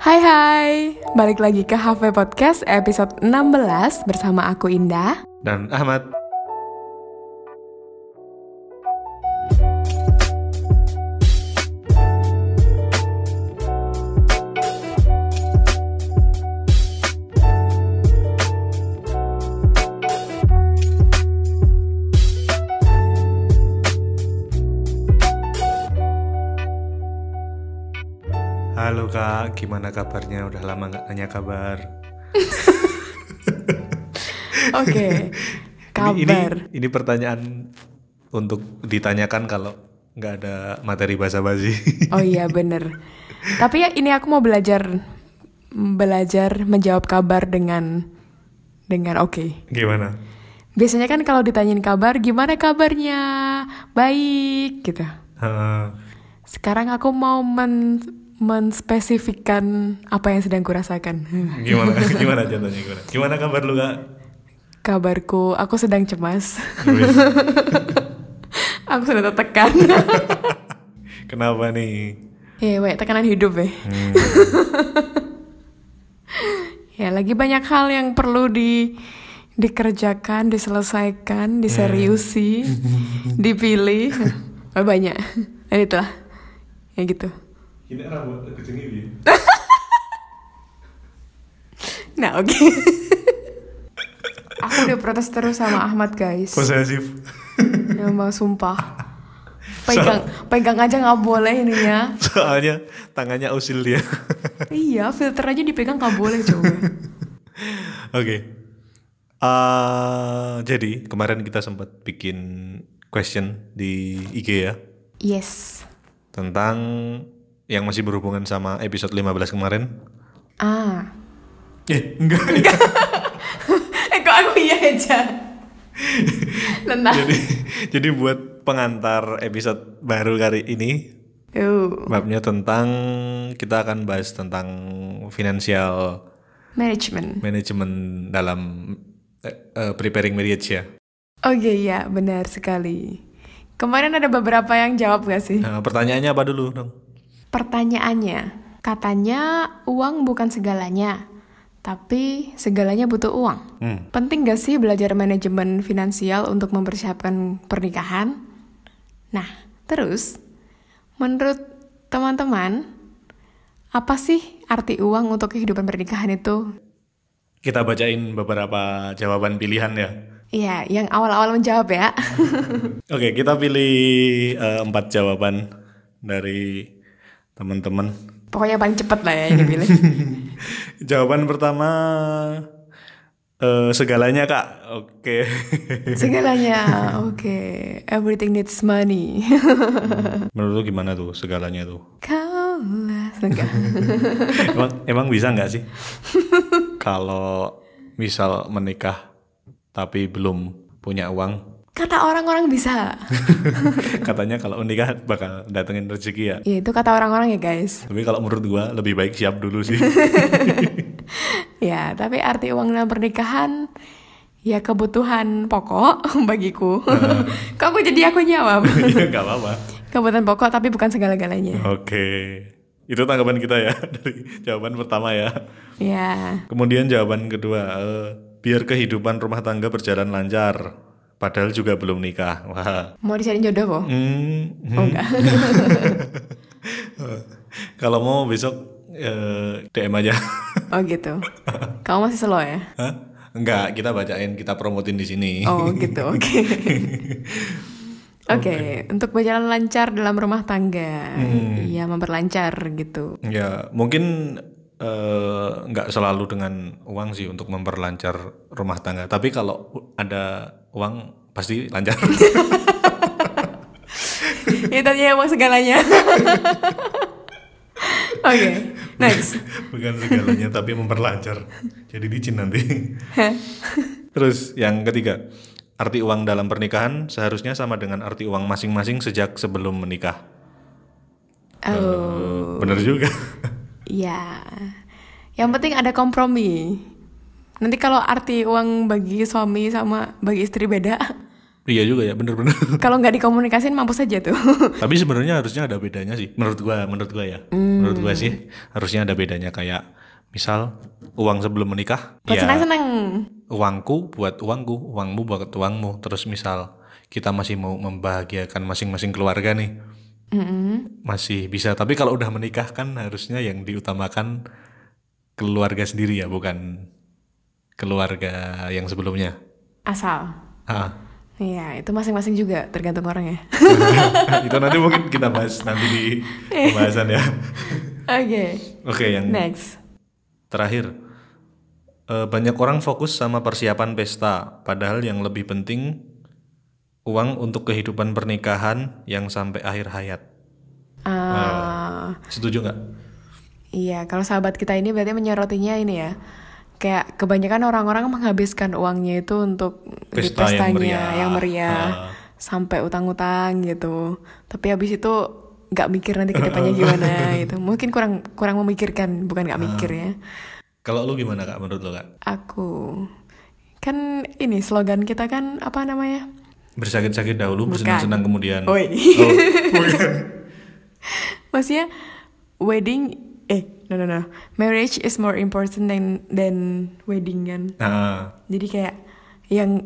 Hai hai, balik lagi ke HV Podcast episode 16 bersama aku Indah dan Ahmad. Gimana kabarnya? Udah lama nggak tanya kabar. Oke, Ini, kabar ini, ini pertanyaan untuk ditanyakan kalau nggak ada materi bahasa basi. Oh iya bener Tapi ya ini aku mau belajar Belajar menjawab kabar dengan Dengan oke Gimana? Biasanya kan kalau ditanyain kabar Gimana kabarnya? Baik gitu Heeh. Sekarang aku mau men menspesifikkan apa yang sedang kurasakan. gimana? Gimana contohnya gimana? Gimana kabar lu kak? Kabarku, aku sedang cemas. Aku sudah tertekan. Kenapa nih? ya, weh, tekanan hidup ya. Hmm, Ya, lagi banyak hal yang perlu di dikerjakan, diselesaikan, diseriusi, dipilih. Oh, banyak. Dan itulah. Ya gitu. Ini rambut kucing ini. Nah, oke. aku udah protes terus sama Ahmad, guys. Posesif. Emang sumpah. Pegang, pegang aja nggak boleh ini ya. Soalnya tangannya usil dia. iya, filter aja dipegang nggak boleh coba. Oke. Eh, jadi kemarin kita sempat bikin question di IG ya Yes. tentang yang masih berhubungan sama episode 15 kemarin. Ah. Eh, enggak. eh kok aku iya aja. Jadi jadi buat pengantar episode baru kali ini Uh, babnya tentang kita akan bahas tentang financial management. management dalam eh, eh, preparing marriage ya. Oke, ya benar sekali. Kemarin ada beberapa yang jawab gak sih? Nah, pertanyaannya apa dulu dong? Pertanyaannya, katanya uang bukan segalanya, tapi segalanya butuh uang. Hmm. Penting gak sih belajar manajemen finansial untuk mempersiapkan pernikahan? Nah, terus, menurut teman-teman, apa sih arti uang untuk kehidupan pernikahan itu? Kita bacain beberapa jawaban pilihan ya. Iya, yang awal-awal menjawab ya. Oke, kita pilih eh, empat jawaban dari teman-teman. Pokoknya paling cepat lah ya yang dipilih. Jawaban pertama eh, segalanya kak. Oke. Segalanya, oke. Everything needs money. Menurut lu gimana tuh segalanya tuh? Kaulah enggak. Emang, emang bisa nggak sih? Kalau misal menikah tapi belum punya uang, Kata orang-orang bisa. katanya kalau menikah bakal datengin rezeki ya. Ya, itu kata orang-orang ya guys. Tapi kalau menurut gua lebih baik siap dulu sih. Ya, tapi arti uang dalam pernikahan ya kebutuhan pokok bagiku. Kok aku jadi aku jawab? Iya nggak apa-apa. kebutuhan pokok tapi bukan segala-galanya. Oke, itu tanggapan kita ya dari jawaban pertama ya. Ya. Kemudian jawaban kedua, eh, biar kehidupan rumah tangga berjalan lancar, padahal juga belum nikah. Wah, Mau dicari jodoh kok? hmm, Oh enggak. kalau mau besok eh, DM aja. Oh gitu. Kamu masih slow ya? Hah? Enggak, kita bacain, kita promotin di sini. Oh gitu, oke. Oke, untuk berjalan lancar dalam rumah tangga, ya memperlancar gitu. Ya, mungkin eh, nggak selalu dengan uang sih untuk memperlancar rumah tangga. Tapi kalau ada uang pasti lancar. ya tadinya emang segalanya. Oke, next. Bukan segalanya, tapi memperlancar. Jadi licin nanti. Terus yang ketiga, arti uang dalam pernikahan seharusnya sama dengan arti uang masing-masing sejak sebelum menikah. Oh, Bener juga. Ya. Yang penting ada kompromi. Nanti kalau arti uang bagi suami sama bagi istri beda, Iya juga ya, bener-bener. Kalau nggak dikomunikasin mampus aja tuh. Tapi sebenarnya harusnya ada bedanya sih, menurut gua, menurut gua ya. Menurut gua sih harusnya ada bedanya kayak misal uang sebelum menikah, Buat ya senang-senang. uangku buat uangku, uangmu buat uangmu. Terus misal kita masih mau membahagiakan masing-masing keluarga nih, Masih bisa. Tapi kalau udah menikah kan harusnya yang diutamakan keluarga sendiri ya, bukan keluarga yang sebelumnya. Asal. Ah. Iya, itu masing-masing juga tergantung orangnya. itu nanti mungkin kita bahas nanti di pembahasan ya. Oke. Oke, yang Next. terakhir. Eh, banyak orang fokus sama persiapan pesta, padahal yang lebih penting uang untuk kehidupan pernikahan yang sampai akhir hayat. Ah, Setuju nggak? iya, kalau sahabat kita ini berarti menyorotinya ini ya. Kayak kebanyakan orang-orang menghabiskan uangnya itu untuk di Pesta yang pestanya meriah. yang meriah, Ah. sampai utang-utang gitu. Tapi habis itu nggak mikir nanti ke depannya gimana gitu. Mungkin kurang kurang memikirkan, bukan nggak mikir ya. Kalau lu gimana kak? Menurut lu kak? Aku kan ini slogan kita kan apa namanya? Bersakit-sakit dahulu, bersenang-senang kemudian. Oi. Oh, bukan. Maksudnya wedding eh no no no marriage is more important than than wedding kan. Nah, Jadi kayak yang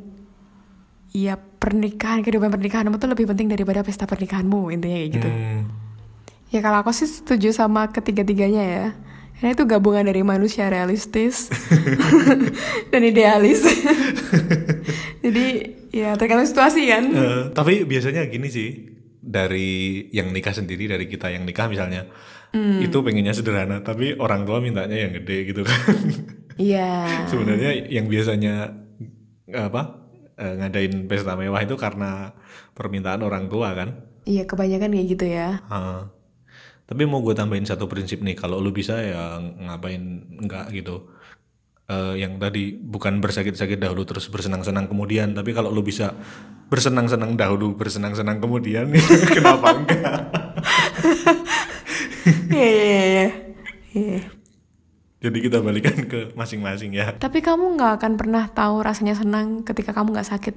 ya pernikahan kehidupan pernikahanmu tuh lebih penting daripada pesta pernikahanmu intinya kayak gitu. hmm, Ya kalau aku sih setuju sama ketiga-tiganya ya. Karena itu gabungan dari manusia realistis dan idealis. Jadi ya tergantung situasi kan. eh, tapi biasanya gini sih, dari yang nikah sendiri, dari kita yang nikah misalnya, Hmm. itu pengennya sederhana, tapi orang tua mintanya yang gede gitu kan. Iya. Sebenarnya yang biasanya apa eh, ngadain pesta mewah itu karena permintaan orang tua kan. Iya kebanyakan kayak gitu ya. Ah. Tapi mau gue tambahin satu prinsip nih, kalau lu bisa ya ngapain enggak gitu. Eh, yang tadi bukan bersakit-sakit dahulu terus bersenang-senang kemudian, tapi kalau lu bisa bersenang-senang dahulu, bersenang-senang kemudian, kenapa enggak? Iya iya iya. Iya. Jadi kita balikan ke masing-masing ya. Tapi kamu nggak akan pernah tahu rasanya senang ketika kamu nggak sakit.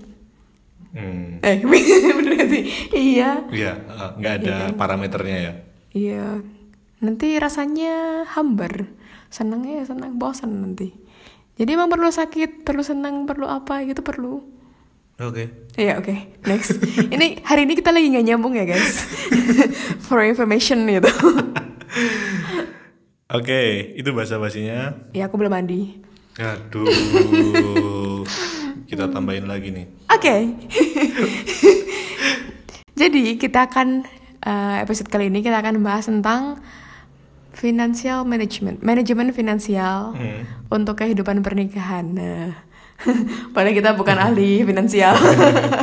Hmm, Eh bener sih? Iya. iya, eh, nggak ada parameternya ya. Iya. Nanti rasanya hambar. Senangnya ya senang, bosan nanti. Jadi emang perlu sakit, perlu senang, perlu apa gitu perlu. Oke. Iya oke, next. ini hari ini kita lagi nggak nyambung ya guys. For information gitu. Oke, itu bahasa basinya. ya aku belum mandi. Aduh, kita tambahin lagi nih. Oke. Jadi kita akan eh, episode kali ini kita akan bahas tentang financial management, manajemen finansial Hmm. untuk kehidupan pernikahan. Nah, padahal kita bukan ahli finansial.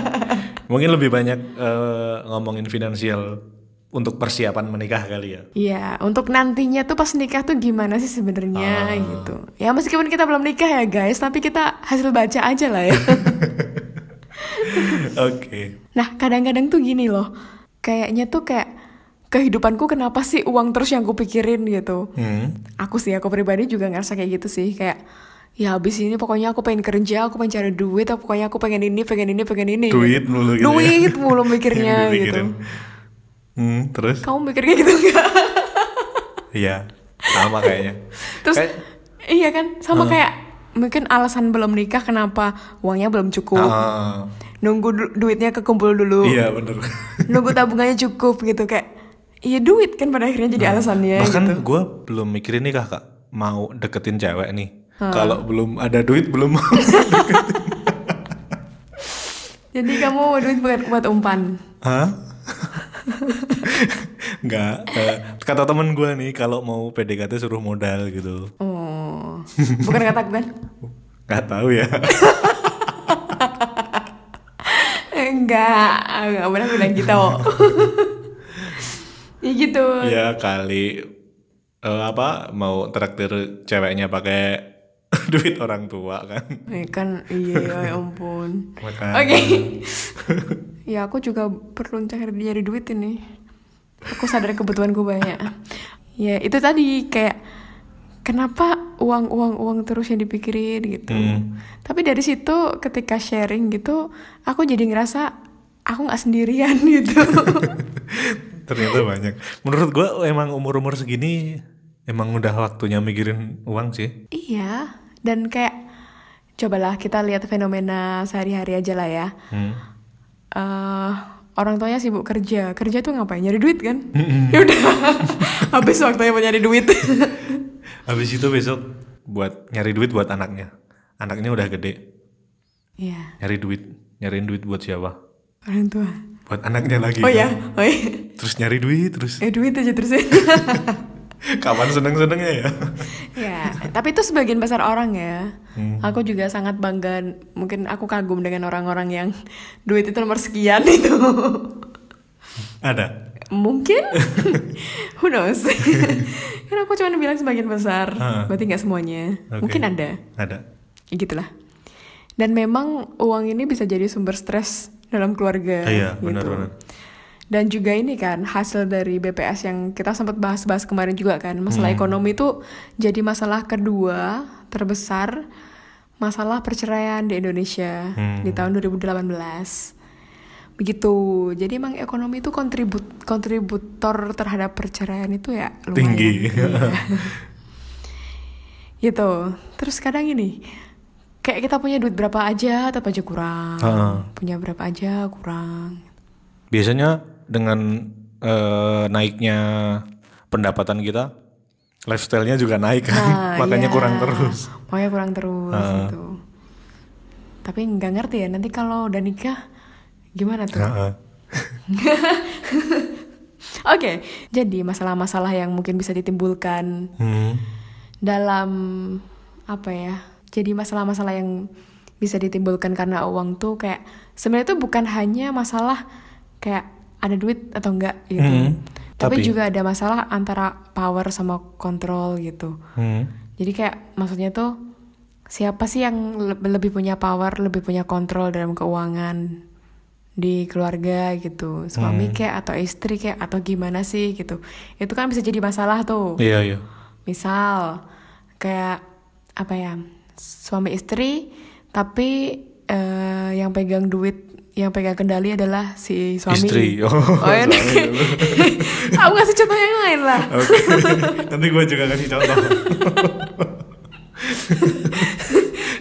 Mungkin lebih banyak eh, ngomongin finansial untuk persiapan menikah kali ya. Iya, untuk nantinya tuh pas nikah tuh gimana sih sebenarnya gitu. Ya meskipun kita belum nikah ya guys, tapi kita hasil baca aja lah ya. Oke. Nah, kadang-kadang tuh gini loh. Kayaknya tuh kayak kehidupanku kenapa sih uang terus yang kupikirin gitu. Hmm. Aku sih, aku pribadi juga ngerasa kayak gitu sih. Kayak, ya habis ini pokoknya aku pengen kerja, aku pengen cari duit, atau pokoknya aku pengen ini, pengen ini, pengen ini. Duit mulu gitu ya. Duit mulu mikirnya gitu. Hmm, terus? Kamu mikir kayak gitu nggak? Iya, sama kayaknya. Terus, Kayak- iya kan? Sama kayak, mungkin alasan belum nikah kenapa uangnya belum cukup. Ah, Nunggu du- duitnya kekumpul dulu. iya bener. Nunggu tabungannya cukup gitu. Kayak, iya duit kan pada akhirnya jadi alasannya Bahkan gitu. gue belum mikirin nikah kak, mau deketin cewek nih. Kalau belum ada duit belum mau. Jadi kamu duit buat, buat umpan. Hah? Enggak. eh, kata temen gue nih kalau mau PDKT suruh modal gitu. Oh, bukan kata kan? Gak tahu ya. Enggak, enggak pernah bilang gitu. ya gitu. ya kali eh, apa mau traktir ceweknya pakai duit orang tua kan. Eh, kan iya ya ampun. Oke. ya aku juga perlu cari nyari duit ini. Aku sadar kebutuhanku banyak. Ya itu tadi kayak kenapa uang uang uang terus yang dipikirin gitu Hmm. tapi dari situ ketika sharing gitu aku jadi ngerasa aku nggak sendirian gitu Ternyata banyak. Menurut gua emang umur-umur segini emang udah waktunya mikirin uang sih. iya dan kayak cobalah kita lihat fenomena sehari-hari aja lah ya Hmm. eh orang tuanya sibuk kerja kerja tuh ngapain nyari duit kan ya udah habis waktunya buat nyari duit Habis itu besok buat nyari duit buat anaknya. Anaknya udah gede. Iya Nyari duit. Nyariin duit buat siapa? orang tua Buat anaknya lagi. oh kan? ya oh iya Terus nyari duit terus. eh duit aja terus Kapan seneng-senengnya ya? ya tapi itu sebagian besar orang ya Hmm. aku juga sangat bangga mungkin aku kagum dengan orang-orang yang duit itu nomor sekian itu Ada. mungkin who knows kan aku cuma bilang sebagian besar Ah. berarti nggak semuanya Oke. mungkin ada Ada. ya gitulah dan memang uang ini bisa jadi sumber stres dalam keluarga Iya, gitu. benar-benar. Dan juga ini kan hasil dari BPS yang kita sempat bahas-bahas kemarin juga kan masalah Hmm. ekonomi itu jadi masalah kedua terbesar masalah perceraian di Indonesia Hmm. di tahun 2018 begitu jadi emang ekonomi itu kontribut kontributor terhadap perceraian itu ya lumayan Tinggi. Iya. gitu terus kadang ini kayak kita punya duit berapa aja tetap aja kurang Heeh. punya berapa aja kurang Biasanya dengan eh, naiknya pendapatan kita, lifestyle-nya juga naik kan. Nah, Makanya iya. kurang terus. Makanya kurang terus Ah. gitu. Tapi nggak ngerti ya nanti kalau udah nikah gimana tuh? Heeh. Oke, jadi masalah-masalah yang mungkin bisa ditimbulkan Hmm. dalam apa ya? Jadi masalah-masalah yang bisa ditimbulkan karena uang tuh kayak sebenarnya tuh bukan hanya masalah kayak ada duit atau enggak gitu. Hmm, Tapi, tapi- juga ada masalah antara power sama kontrol gitu. Hmm. Jadi kayak maksudnya tuh siapa sih yang le- lebih punya power, lebih punya kontrol dalam keuangan di keluarga gitu. Suami kayak atau istri kayak atau gimana sih gitu. Itu kan bisa jadi masalah tuh. Iya, iya. Misal kayak apa ya? Suami istri tapi eh, yang pegang duit yang pegang kendali adalah si suami. Istri. Oh, ya. suami dulu. Aku ngasih contoh yang lain lah. Oke. Nanti gue juga kasih contoh.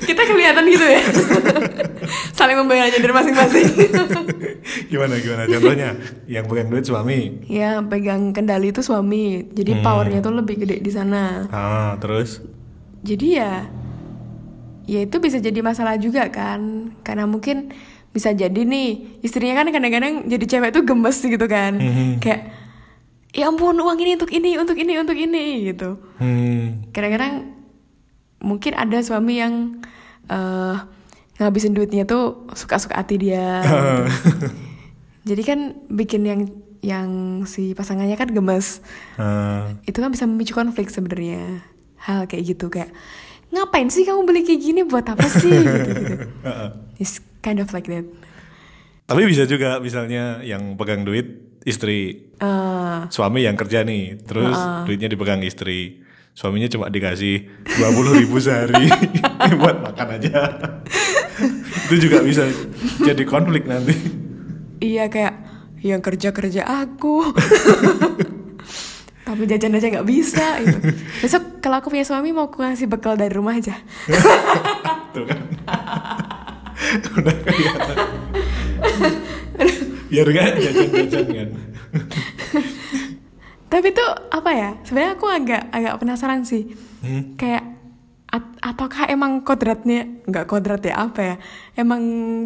Kita kelihatan gitu ya. Saling membela dari masing-masing. gimana gimana contohnya? Yang pegang duit suami. ya, pegang kendali itu suami. Jadi powernya tuh lebih gede di sana. Ah, terus? Jadi ya ya itu bisa jadi masalah juga kan. Karena mungkin bisa jadi nih istrinya kan kadang-kadang jadi cewek tuh gemes gitu kan. Mhm. Kayak ya ampun uang ini untuk ini, untuk ini, untuk ini gitu. Hmm. kadang-kadang mungkin ada suami yang eh ngabisin duitnya tuh suka-suka hati dia gitu. jadi kan bikin yang yang si pasangannya kan gemes Ah, itu kan bisa memicu konflik sebenarnya hal kayak gitu kayak ngapain sih kamu beli kayak gini buat apa sih gitu gitu Heeh. Kind of like that Tapi bisa juga misalnya yang pegang duit istri, Eh, suami yang kerja nih, terus duitnya dipegang istri. Suaminya cuma dikasih 20 ribu sehari buat makan aja. Itu juga bisa jadi konflik nanti. iya kayak yang kerja kerja aku tapi jajan aja nggak bisa gitu. besok kalau aku punya suami mau aku ngasih bekal dari rumah aja Tuh kan. Udah kelihatan. Biar gak jajan-jajan kan. tapi tuh apa ya sebenarnya aku agak agak penasaran sih. Hmm. kayak at- ataukah emang kodratnya nggak kodrat ya apa ya emang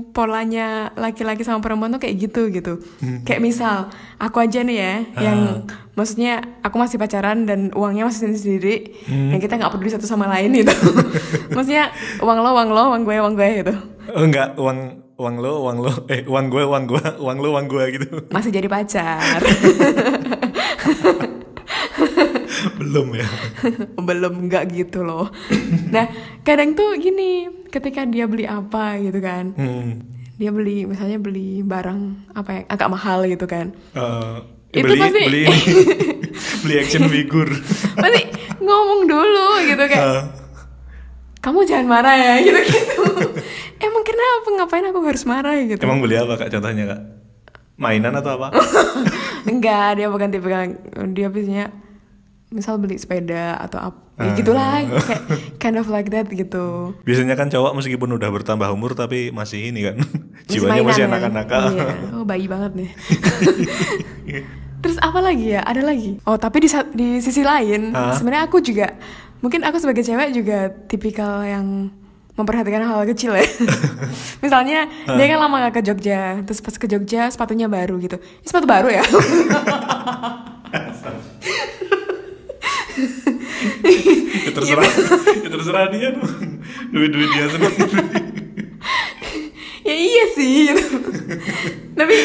polanya laki-laki sama perempuan tuh kayak gitu gitu. Kayak misal aku aja nih ya yang maksudnya aku masih pacaran dan uangnya masih sendiri sendiri dan kita nggak peduli satu sama lain gitu. Maksudnya uang lo uang lo uang gue uang gue gitu Oh, enggak, uang uang lo, uang lo, eh uang gue, uang gue, uang lo, uang gue gitu. masih jadi pacar Belum ya. belum nggak gitu loh nah kadang tuh gini ketika dia beli apa gitu kan Hmm. dia beli misalnya beli barang apa ya agak mahal gitu kan Eh, Itu beli pasti- beli beli action figure. pasti ngomong dulu gitu kayak Hah? kamu jangan marah ya gitu emang kenapa ngapain aku harus marah gitu Emang beli apa kak contohnya kak? Mainan atau apa? enggak dia bukan tipe dia biasanya misal beli sepeda atau apa ya Ah. gitulah kayak kind of like that gitu Biasanya kan cowok meskipun udah bertambah umur tapi masih ini kan jiwanya masih mainan kan? anak-anak. Iya. Oh bayi banget nih. Terus apa lagi ya? Ada lagi. Oh tapi di di sisi lain, sebenarnya aku juga mungkin aku sebagai cewek juga tipikal yang memperhatikan hal kecil ya. Misalnya dia kan lama gak ke Jogja, terus pas ke Jogja sepatunya baru gitu. Ini sepatu baru ya? ya terserah, ya terserah dia dong. Duit-duit dia sendiri. ya iya sih gitu. Tapi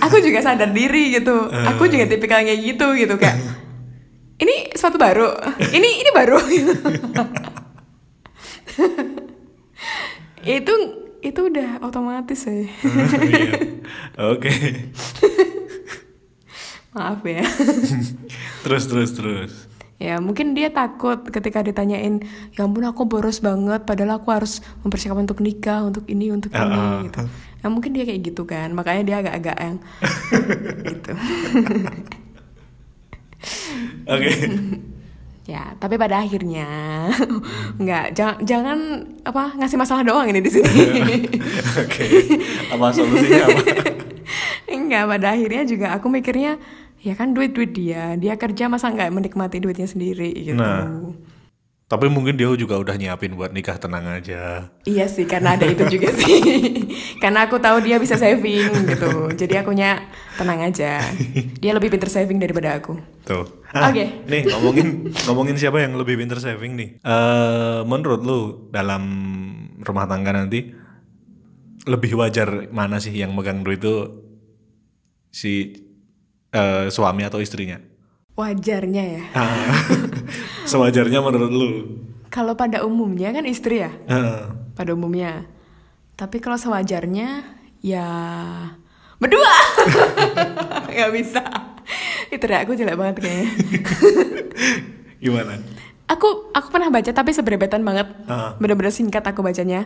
aku juga sadar diri gitu. Aku juga tipikal kayak gitu gitu kayak ini sepatu baru. Ini ini baru. itu itu udah otomatis sih. Iya. Oke. Maaf ya. Terus terus terus. ya mungkin dia takut ketika ditanyain ya ampun aku boros banget padahal aku harus mempersiapkan untuk nikah untuk ini untuk ini Ah, gitu ya mungkin dia kayak gitu kan makanya dia agak-agak yang gitu Oke. Ya tapi pada akhirnya nggak jangan jangan apa ngasih masalah doang ini di sini Oke. Apa solusinya apa? enggak pada akhirnya juga aku mikirnya ya kan duit duit dia dia kerja masa nggak menikmati duitnya sendiri gitu Nah. Tapi mungkin dia juga udah nyiapin buat nikah tenang aja. Iya sih, karena ada itu juga sih. karena aku tahu dia bisa saving gitu. Jadi akunya tenang aja. Dia lebih pinter saving daripada aku. Tuh. Ah, Oke. Nih ngomongin ngomongin siapa yang lebih pinter saving nih? Eh menurut lu dalam rumah tangga nanti lebih wajar mana sih yang megang duit itu si eh, suami atau istrinya? Wajarnya ya. Ah, Sewajarnya menurut lu? Kalau pada umumnya kan istri ya, Heeh. pada umumnya. Tapi kalau sewajarnya ya berdua. Gak bisa. Itu deh aku jelek banget kayaknya. Gimana? aku aku pernah baca tapi sebrebetan banget Ah. bener-bener singkat aku bacanya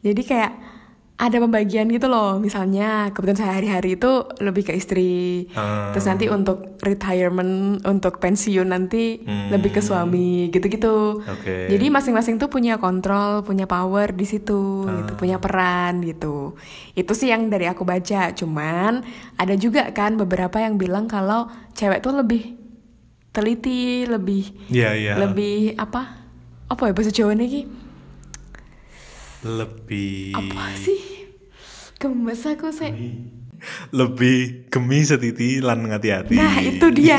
jadi kayak ada pembagian gitu loh misalnya kebutuhan sehari-hari itu lebih ke istri Ah. terus nanti untuk retirement untuk pensiun nanti Hmm. lebih ke suami gitu-gitu Oke. jadi masing-masing tuh punya kontrol punya power di situ gitu Ah. punya peran gitu itu sih yang dari aku baca cuman ada juga kan beberapa yang bilang kalau cewek tuh lebih teliti lebih Iya iya. lebih apa apa ya bahasa Jawa nih Lebih. apa sih gemes aku saya Lebih gemi setiti lan hati-hati. nah itu dia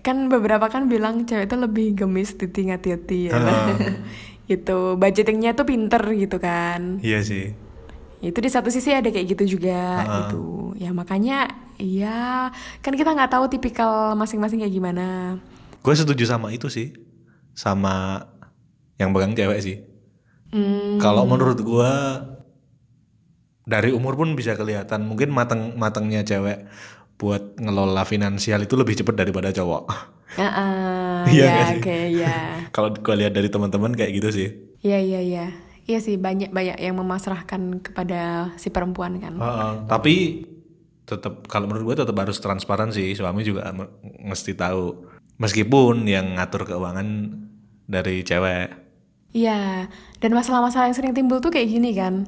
kan beberapa kan bilang cewek itu lebih gemis titik hati-hati ya Ah. itu budgetingnya tuh pinter gitu kan Iya sih. itu di satu sisi ada kayak gitu juga Ah. gitu ya makanya iya kan kita nggak tahu tipikal masing-masing kayak gimana Gue setuju sama itu sih. Sama yang pegang cewek sih. Hmm, Kalau menurut gua dari umur pun bisa kelihatan mungkin matang matangnya cewek buat ngelola finansial itu lebih cepat daripada cowok. Iya ya sih? oke ya Kalau gua lihat dari teman-teman kayak gitu sih. Iya iya iya. Iya sih banyak banyak yang memasrahkan kepada si perempuan kan. Heeh, tapi tetap kalau menurut gue tetap harus transparan sih suami juga me- mesti tahu meskipun yang ngatur keuangan dari cewek Iya. Dan masalah-masalah yang sering timbul tuh kayak gini kan.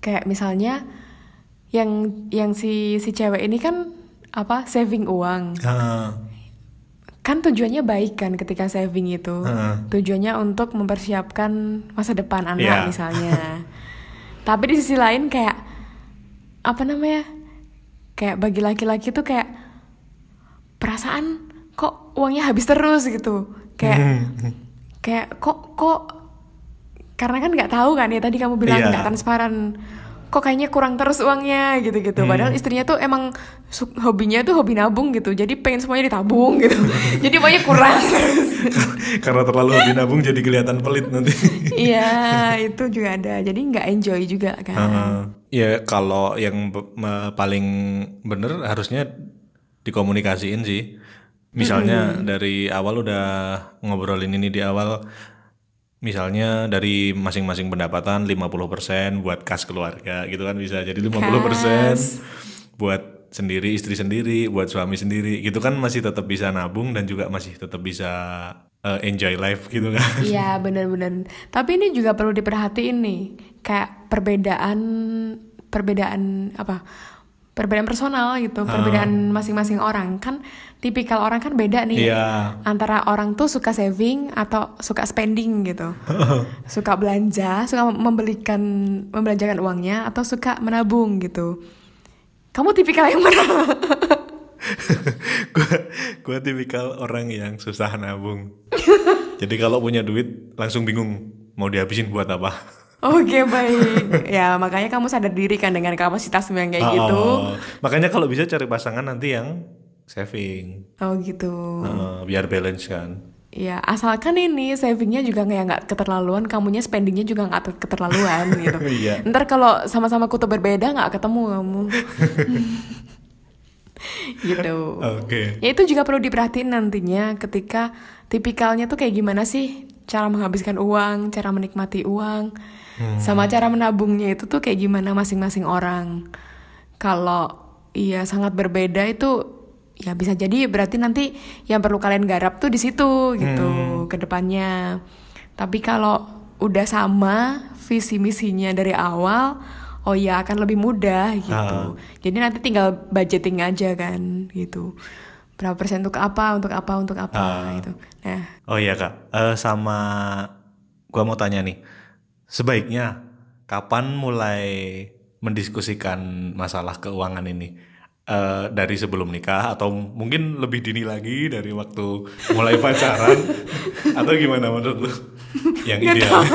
Kayak misalnya yang yang si si cewek ini kan apa saving uang. Heeh. Kan tujuannya baik kan ketika saving itu. Heeh. Tujuannya untuk mempersiapkan masa depan anak Iya. misalnya. Tapi di sisi lain kayak apa namanya? Kayak bagi laki-laki tuh kayak perasaan kok uangnya habis terus gitu. Kayak kayak kok kok karena kan nggak tahu kan ya tadi kamu bilang Iya. nggak transparan. Kok kayaknya kurang terus uangnya gitu-gitu. Padahal istrinya tuh emang hobinya tuh hobi nabung gitu. Jadi pengen semuanya ditabung gitu. Jadi pokoknya kurang karena terlalu hobi nabung jadi kelihatan pelit nanti. Iya itu juga ada. Jadi nggak enjoy juga kan. Heeh. ya kalau yang paling bener harusnya dikomunikasiin sih. Misalnya dari awal udah ngobrolin ini di awal misalnya dari masing-masing pendapatan 50% buat kas keluarga gitu kan bisa jadi 50% buat sendiri istri sendiri buat suami sendiri gitu kan masih tetap bisa nabung dan juga masih tetap bisa uh, enjoy life gitu kan Iya benar-benar. Tapi ini juga perlu diperhatiin nih, kayak perbedaan perbedaan apa? Perbedaan personal gitu, perbedaan masing-masing orang kan tipikal orang kan beda nih. Iya. Antara orang tuh suka saving atau suka spending gitu. suka belanja, suka membelikan membelanjakan uangnya atau suka menabung gitu. Kamu tipikal yang mana? gue tipikal orang yang susah nabung jadi kalau punya duit langsung bingung mau dihabisin buat apa Oke baik, ya makanya kamu sadar diri kan dengan kapasitasmu yang kayak gitu. Oh, makanya kalau bisa cari pasangan nanti yang saving Oh gitu. Uh, biar balance kan Ya asalkan ini savingnya juga nggak nggak keterlaluan, kamunya spendingnya juga nggak keterlaluan gitu. Iya. Ntar kalau sama-sama kutub berbeda nggak ketemu kamu. gitu. oke Ya itu juga perlu diperhatiin nantinya ketika tipikalnya tuh kayak gimana sih cara menghabiskan uang, cara menikmati uang, sama cara menabungnya itu tuh kayak gimana masing-masing orang. Kalau iya sangat berbeda itu ya bisa jadi berarti nanti yang perlu kalian garap tuh di situ gitu ke depannya. Tapi kalau udah sama visi misinya dari awal, oh ya akan lebih mudah gitu. Jadi nanti tinggal budgeting aja kan gitu. Berapa persen untuk apa, untuk apa, untuk apa gitu. Nah, oh iya kak Eh, sama gua mau tanya nih sebaiknya kapan mulai mendiskusikan masalah keuangan ini? Eh, dari sebelum nikah atau mungkin lebih dini lagi dari waktu mulai pacaran? Atau gimana menurut lu? Yang Nggak ideal.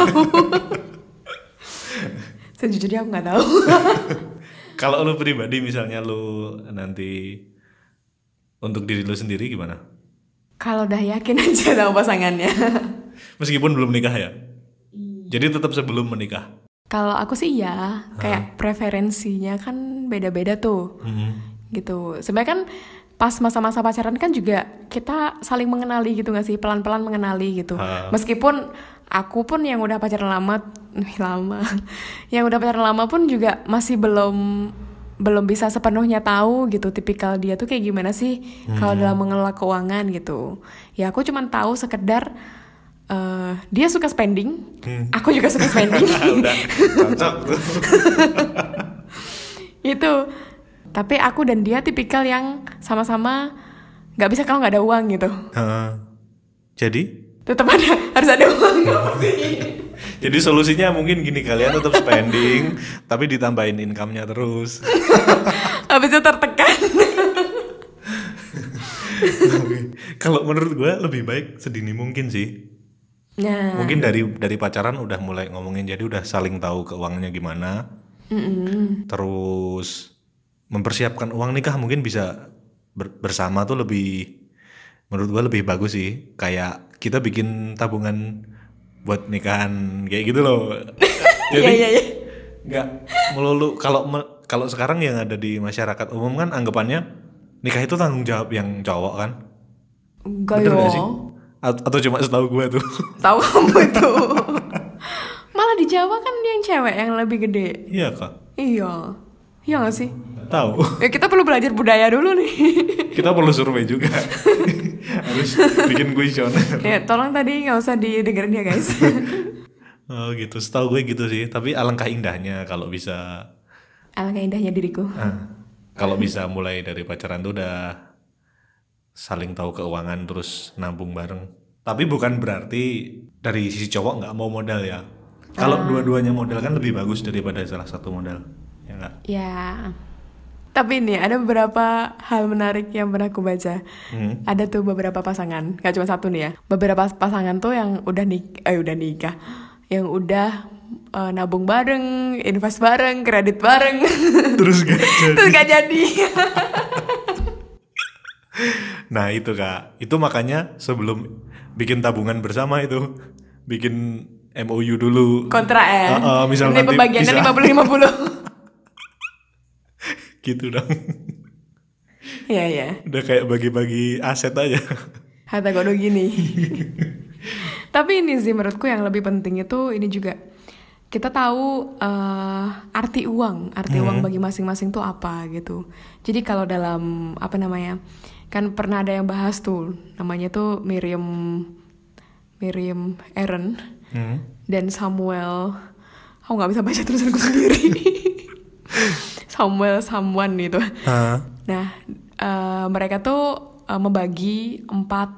sejujurnya aku nggak tahu. kalau lu pribadi misalnya lu nanti untuk diri lu sendiri gimana? Kalau udah yakin aja tahu pasangannya. meskipun belum nikah ya jadi tetap sebelum menikah Kalau aku sih iya, kayak preferensinya kan beda-beda tuh. Gitu. Sebenarnya kan pas masa-masa pacaran kan juga kita saling mengenali gitu gak sih? Pelan-pelan mengenali gitu. Ha. Meskipun aku pun yang udah pacaran lama, lama. yang udah pacaran lama pun juga masih belum belum bisa sepenuhnya tahu gitu tipikal dia tuh kayak gimana sih kalau dalam mengelola keuangan gitu. Ya aku cuman tahu sekedar eh, dia suka spending, aku juga suka spending. udah itu tapi aku dan dia tipikal yang sama-sama nggak bisa kalau nggak ada uang gitu Heeh. jadi tetap ada harus ada uang Jadi solusinya mungkin gini kalian tetap spending tapi ditambahin income-nya terus. habis itu tertekan Kalau menurut gue lebih baik sedini mungkin sih. Nah Mungkin dari dari pacaran udah mulai ngomongin jadi udah saling tahu keuangannya gimana. Terus mempersiapkan uang nikah mungkin bisa ber- bersama tuh lebih menurut gue lebih bagus sih. Kayak kita bikin tabungan buat nikahan kayak gitu loh. iya iya iya nggak melulu kalau me- kalau sekarang yang ada di masyarakat umum kan anggapannya nikah itu tanggung jawab yang cowok kan enggak Bener yo nggak sih atau cuma setahu gue tuh. Tahu kamu itu. Malah di Jawa kan dia yang cewek yang lebih gede. Iya kak. Iya. Iya gak sih? Tahu. Ya kita perlu belajar budaya dulu nih. Kita perlu survei juga. Harus bikin kuesioner. Ya tolong tadi nggak usah didengerin ya guys. Oh gitu. Setahu gue gitu sih. Tapi alangkah indahnya kalau bisa alangkah indahnya diriku. Ah, kalau bisa mulai dari pacaran tuh udah saling tahu keuangan terus nabung bareng tapi bukan berarti dari sisi cowok nggak mau modal ya kalau dua-duanya modal kan lebih bagus daripada salah satu modal ya nggak Ya. Tapi nih ada beberapa hal menarik yang pernah aku baca. Hmm. Ada tuh beberapa pasangan, gak cuma satu nih ya. Beberapa pasangan tuh yang udah nik eh udah nikah, yang udah eh, nabung bareng, invest bareng, kredit bareng. terus gak jadi Terus gak jadi. nah itu kak itu makanya sebelum bikin tabungan bersama itu bikin MOU dulu Kontrak ya. Ah, ah, misal Ini nanti pembagiannya bisa. 50-50. gitu dong Iya iya. Udah kayak bagi-bagi aset aja. Harta gono gini. Tapi ini sih menurutku yang lebih penting itu ini juga kita tahu eh, arti uang, arti uang bagi masing-masing tuh apa gitu. Jadi kalau dalam apa namanya, kan pernah ada yang bahas tuh, namanya tuh Miriam Miriam Aaron Hmm. dan Samuel. Aku nggak bisa baca tulisanku sendiri. Samuel Samuan gitu. Ah. Nah, eh, mereka tuh eh, membagi empat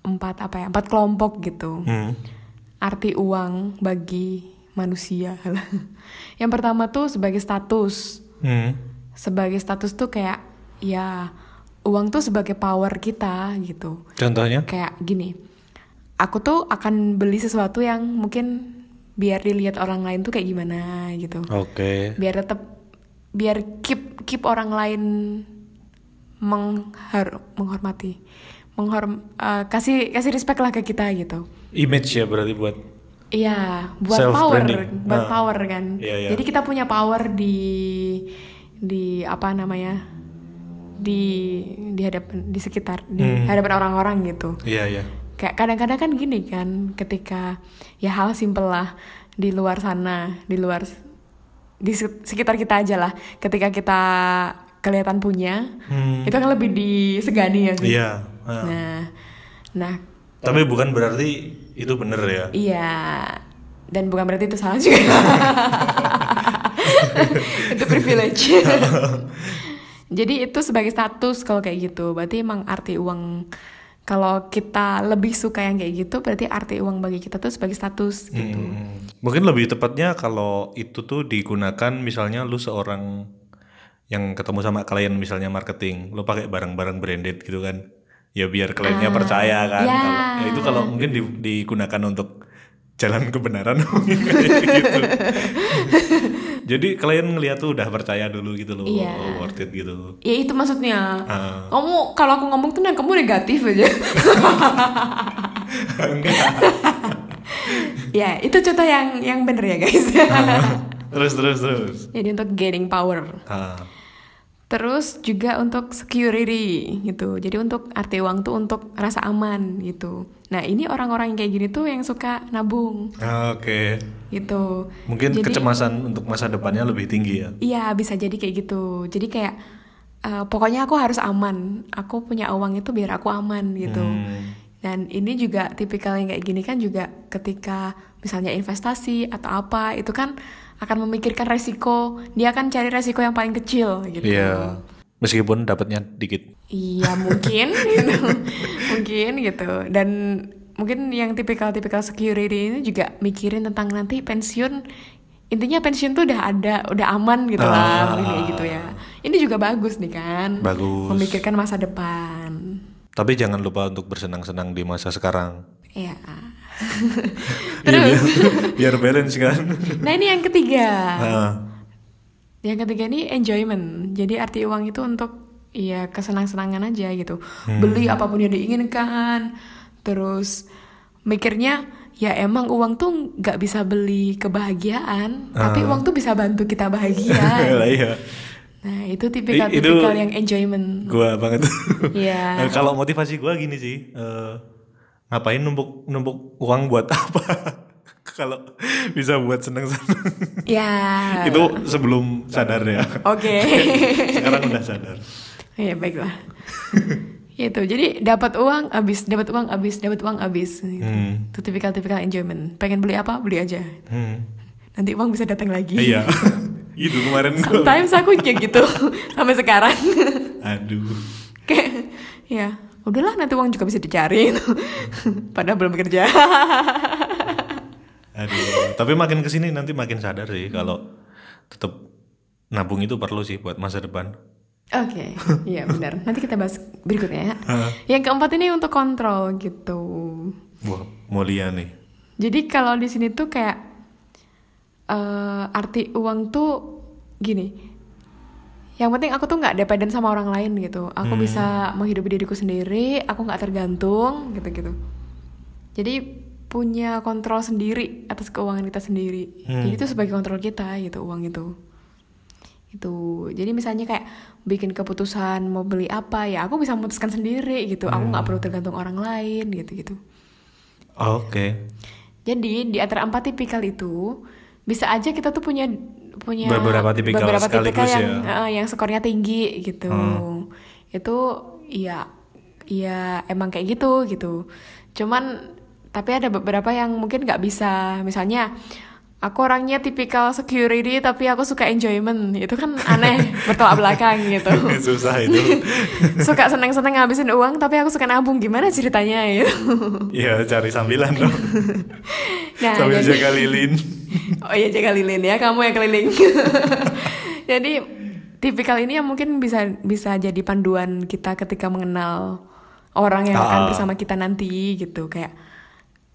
empat apa ya empat kelompok gitu. Hmm. Arti uang bagi manusia. Yang pertama tuh sebagai status. Hmm. Sebagai status tuh kayak ya uang tuh sebagai power kita gitu. Contohnya? Kayak gini. Aku tuh akan beli sesuatu yang mungkin biar dilihat orang lain tuh kayak gimana gitu Oke. biar tetap biar keep keep orang lain menghar menghormati menghorm eh, kasih kasih respect lah ke kita gitu Image ya berarti buat. iya buat Self power branding. buat Nah. power kan Iya, iya. jadi kita punya power di di apa namanya di di hadapan di sekitar di Hmm. hadapan orang-orang gitu Iya iya. kayak kadang-kadang kan gini kan ketika ya hal simpel lah di luar sana di luar di se- sekitar kita aja lah ketika kita kelihatan punya Hmm. itu kan lebih disegani ya sih Iya. ah. nah nah Tapi bukan berarti itu bener ya. iya dan bukan berarti itu salah juga itu privilege jadi itu sebagai status kalau kayak gitu berarti emang arti uang kalau kita lebih suka yang kayak gitu berarti arti uang bagi kita tuh sebagai status gitu Hmm. Mungkin lebih tepatnya kalau itu tuh digunakan misalnya lu seorang yang ketemu sama klien misalnya marketing, lu pakai barang-barang branded gitu kan. Ya biar kliennya percaya kan. ya. Kalau ya itu kalau mungkin di- digunakan untuk jalan kebenaran gitu. Jadi klien ngeliat tuh udah percaya dulu gitu loh, Iya. oh, worth it gitu. ya itu maksudnya Ah. kamu kalau aku ngomong tuh nah, kamu negatif aja Enggak. ya itu contoh yang yang bener ya guys terus terus terus. jadi untuk gaining power Ah. Terus juga untuk security gitu. Jadi untuk arti uang tuh untuk rasa aman gitu. Nah ini orang-orang yang kayak gini tuh yang suka nabung Ah, Oke. gitu. Mungkin Jadi- kecemasan untuk masa depannya lebih tinggi ya. Iya bisa jadi kayak gitu. Jadi kayak eh, pokoknya aku harus aman. Aku punya uang itu biar aku aman gitu. Hmm. Dan ini juga tipikal yang kayak gini kan juga ketika misalnya investasi atau apa itu kan akan memikirkan resiko. Dia akan cari resiko yang paling kecil gitu. Iya. Meskipun dapatnya dikit. Iya mungkin gitu. mungkin gitu dan mungkin yang tipikal-tipikal security ini juga mikirin tentang nanti pensiun intinya pensiun tuh udah ada udah aman gitu lah Ah. kayak gitu ya ini juga bagus nih kan Bagus. memikirkan masa depan Tapi jangan lupa untuk bersenang-senang di masa sekarang. ya Iya, terus biar, biar balance kan. nah ini yang ketiga. Nah, yang ketiga ini enjoyment. Jadi arti uang itu untuk ya kesenang-senangan aja gitu. Beli apa pun yang diinginkan. Terus mikirnya ya emang uang tuh nggak bisa beli kebahagiaan tapi uang tuh bisa bantu kita bahagia. Lah iya. nah itu tipikal-tipikal yang enjoyment. Gua banget. Iya. Nah, kalau motivasi gua gini sih, eh, ngapain numpuk numpuk uang buat apa? kalau bisa buat seneng-seneng. ya Itu sebelum sadar ya. oke Sekarang udah sadar. ya baiklah itu jadi dapat uang habis dapat uang habis dapat uang habis gitu. Hmm. itu tipikal-tipikal enjoyment pengen beli apa beli aja Hmm. nanti uang bisa datang lagi Iya. itu kemarin sometimes aku kayak gitu sampai sekarang Aduh. kayak ya udahlah nanti uang juga bisa dicari padahal belum bekerja Aduh, tapi makin ke sini nanti makin sadar sih kalau tetap nabung itu perlu sih buat masa depan. oke iya benar. Nanti kita bahas berikutnya ya. Yang keempat ini untuk kontrol gitu. Wah, mulia nih. jadi kalau di sini tuh kayak eh, arti uang tuh gini yang penting aku tuh nggak dependen sama orang lain gitu aku bisa menghidupi diriku sendiri aku nggak tergantung gitu gitu jadi punya kontrol sendiri atas keuangan kita sendiri jadi itu sebagai kontrol kita gitu uang itu Itu. Jadi misalnya kayak bikin keputusan mau beli apa ya aku bisa memutuskan sendiri gitu. Aku nggak perlu tergantung orang lain gitu-gitu. Oke. Jadi di antara empat tipikal itu bisa aja kita tuh punya punya Beberapa tipikal beberapa tipikal yang ya. eh, yang skornya tinggi gitu. Hmm. Itu ya ya emang kayak gitu gitu. Cuman tapi ada beberapa yang mungkin nggak bisa. Misalnya aku orangnya tipikal security tapi aku suka enjoyment. Itu kan aneh bertolak belakang gitu. Susah itu. suka seneng-seneng ngabisin uang tapi aku suka nabung gimana ceritanya gitu. Iya cari sambilan dong. Nah, Sambil jadi- jaga lilin. Oh iya jaga lilin ya, kamu yang keliling. jadi tipikal ini yang mungkin bisa bisa jadi panduan kita ketika mengenal orang yang akan Ah. bersama kita nanti gitu kayak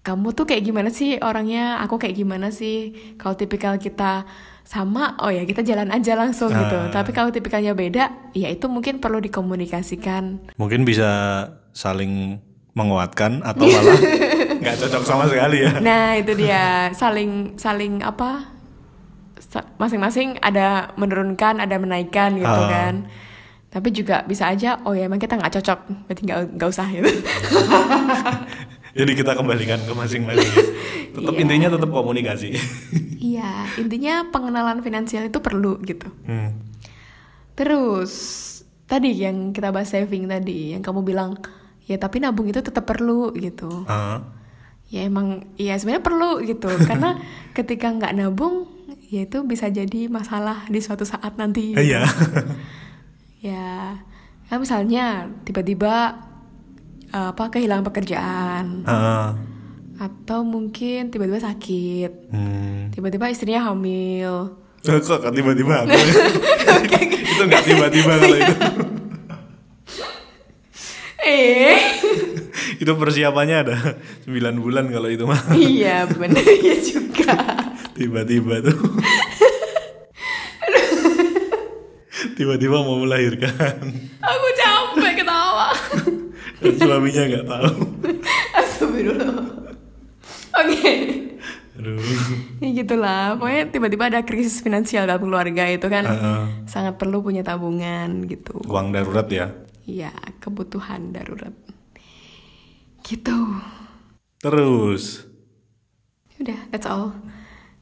kamu tuh kayak gimana sih orangnya, aku kayak gimana sih. Kalau tipikal kita sama, oh ya kita jalan aja langsung gitu. Ah. Tapi kalau tipikalnya beda, ya itu mungkin perlu dikomunikasikan. Mungkin bisa saling menguatkan atau malah nggak cocok sama sekali ya. Nah itu dia saling saling apa masing-masing ada menurunkan ada menaikkan gitu Ah. kan tapi juga bisa aja oh ya emang kita nggak cocok berarti nggak nggak usah gitu Jadi kita kembalikan ke masing-masing. Tetap Iya. intinya tetap komunikasi. iya intinya pengenalan finansial itu perlu gitu Hmm. terus tadi yang kita bahas saving tadi yang kamu bilang ya tapi nabung itu tetap perlu gitu Ah. ya emang ya sebenarnya perlu gitu karena ketika nggak nabung ya itu bisa jadi masalah di suatu saat nanti gitu. Iya. ya kan misalnya tiba-tiba eh, apa kehilangan pekerjaan Ah. atau mungkin tiba-tiba sakit Hmm. tiba-tiba istrinya hamil Eh, Kok kok tiba-tiba? itu nggak tiba-tiba kalau itu. eh itu persiapannya ada 9 bulan kalau itu mah. iya bener ya juga Tiba-tiba tuh. Tiba-tiba mau melahirkan. Dan suaminya nggak tahu. Astagfirullah oke Aduh. ya gitulah pokoknya tiba-tiba ada krisis finansial dalam keluarga itu kan Heeh. sangat perlu punya tabungan gitu Uang darurat ya. Iya, kebutuhan darurat. Gitu. Terus. Udah, that's all.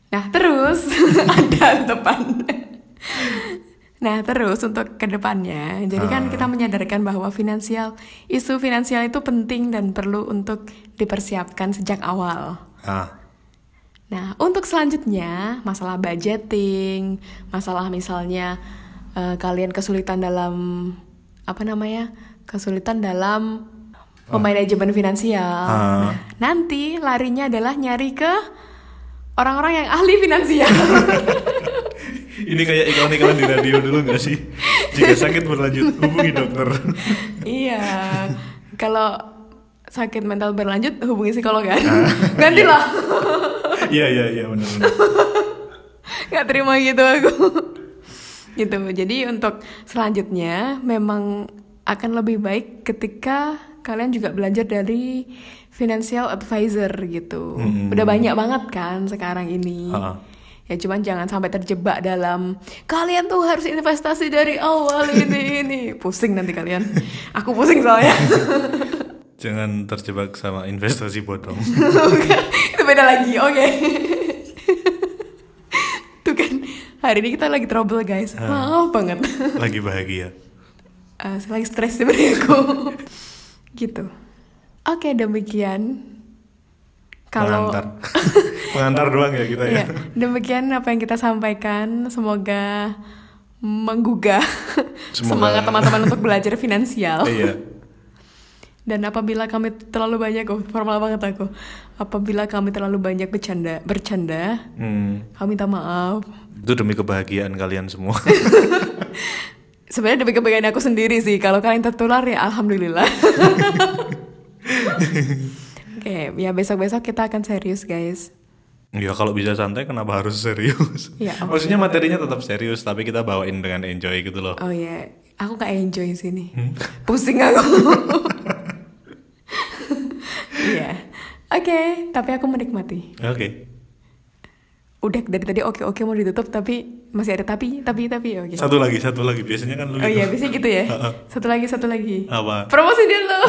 Nah, terus ada depan. Nah, terus untuk ke depannya, jadi kan kita menyadarkan bahwa finansial, isu finansial itu penting dan perlu untuk dipersiapkan sejak awal. Ah. Nah, untuk selanjutnya, masalah budgeting, masalah misalnya eh, kalian kesulitan dalam apa namanya? Kesulitan dalam pemanajemen finansial. Ah. Nah, nanti larinya adalah nyari ke orang-orang yang ahli finansial. Ini kayak iklan-iklan di radio dulu nggak sih? Jika sakit berlanjut hubungi dokter. iya. Kalau sakit mental berlanjut hubungi psikolog kan. Ah, Gantilah. Iya iya iya benar. benar. nggak terima gitu aku gitu jadi untuk selanjutnya memang akan lebih baik ketika kalian juga belajar dari financial advisor gitu Hmm. udah banyak banget kan sekarang ini Ah. Ya cuman jangan sampai terjebak dalam kalian tuh harus investasi dari awal ini ini pusing nanti kalian. Aku pusing soalnya. Jangan terjebak sama investasi bodong. Itu beda lagi oke. Tuh kan hari ini kita lagi trouble guys. Maaf banget. Lagi bahagia. Saya lagi stres sebenarnya aku. Gitu. Oke demikian kalau Pengantar. Pengantar doang ya kita ya. ya demikian apa yang kita sampaikan semoga menggugah Semoga- semangat teman-teman untuk belajar finansial Iya. dan apabila kami terlalu banyak oh formal banget aku apabila kami terlalu banyak bercanda bercanda Hmm. kami minta maaf Itu demi kebahagiaan kalian semua. sebenarnya demi kebahagiaan aku sendiri sih kalau kalian tertular ya alhamdulillah oke ya besok besok kita akan serius guys Ya kalau bisa santai kenapa harus serius? Ya, oke. Maksudnya materinya tetap serius tapi kita bawain dengan enjoy gitu loh. oh ya aku gak enjoy sini Hmm? pusing aku Iya oke tapi aku menikmati Oke. udah dari tadi oke oke mau ditutup tapi masih ada tapi tapi tapi oke. Satu lagi, satu lagi. Biasanya kan lu Oh gitu. iya, biasanya gitu ya. Satu lagi, satu lagi. Apa? Promosi dulu.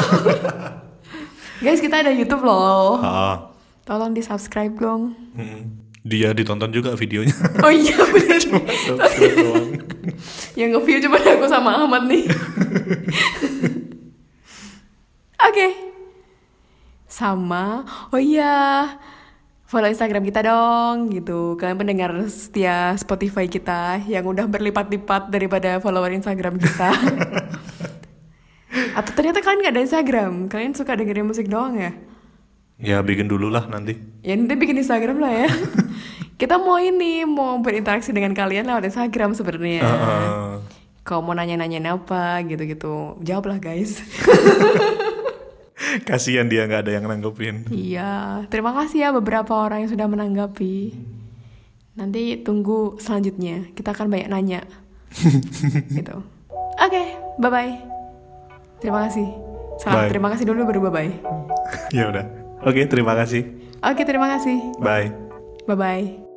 Guys, kita ada YouTube loh. Ah, Tolong di subscribe dong. hmm. Dia ditonton juga videonya. Oh iya benar. Subscribe doang. Yang nge-view cuma aku sama Ahmad nih. Oke. Sama. Oh iya. Follow Instagram kita dong gitu. Kalian pendengar setia Spotify kita yang udah berlipat-lipat daripada follower Instagram kita. Atau ternyata kalian nggak ada Instagram. Kalian suka dengerin musik doang ya? ya bikin dulu lah nanti. Ya nanti bikin Instagram lah ya. kita mau ini, mau berinteraksi dengan kalian lewat Instagram sebenarnya. Heeh. Kalau mau nanya-nanyain apa gitu-gitu, jawablah guys. Kasihan dia nggak ada yang nanggepin. iya, terima kasih ya beberapa orang yang sudah menanggapi. Nanti tunggu selanjutnya, kita akan banyak nanya. gitu. Oke, bye-bye. Terima kasih. Salam Bye. terima kasih dulu baru bye-bye. ya udah. Oke, terima kasih. Oke, terima kasih. Bye. Bye-bye.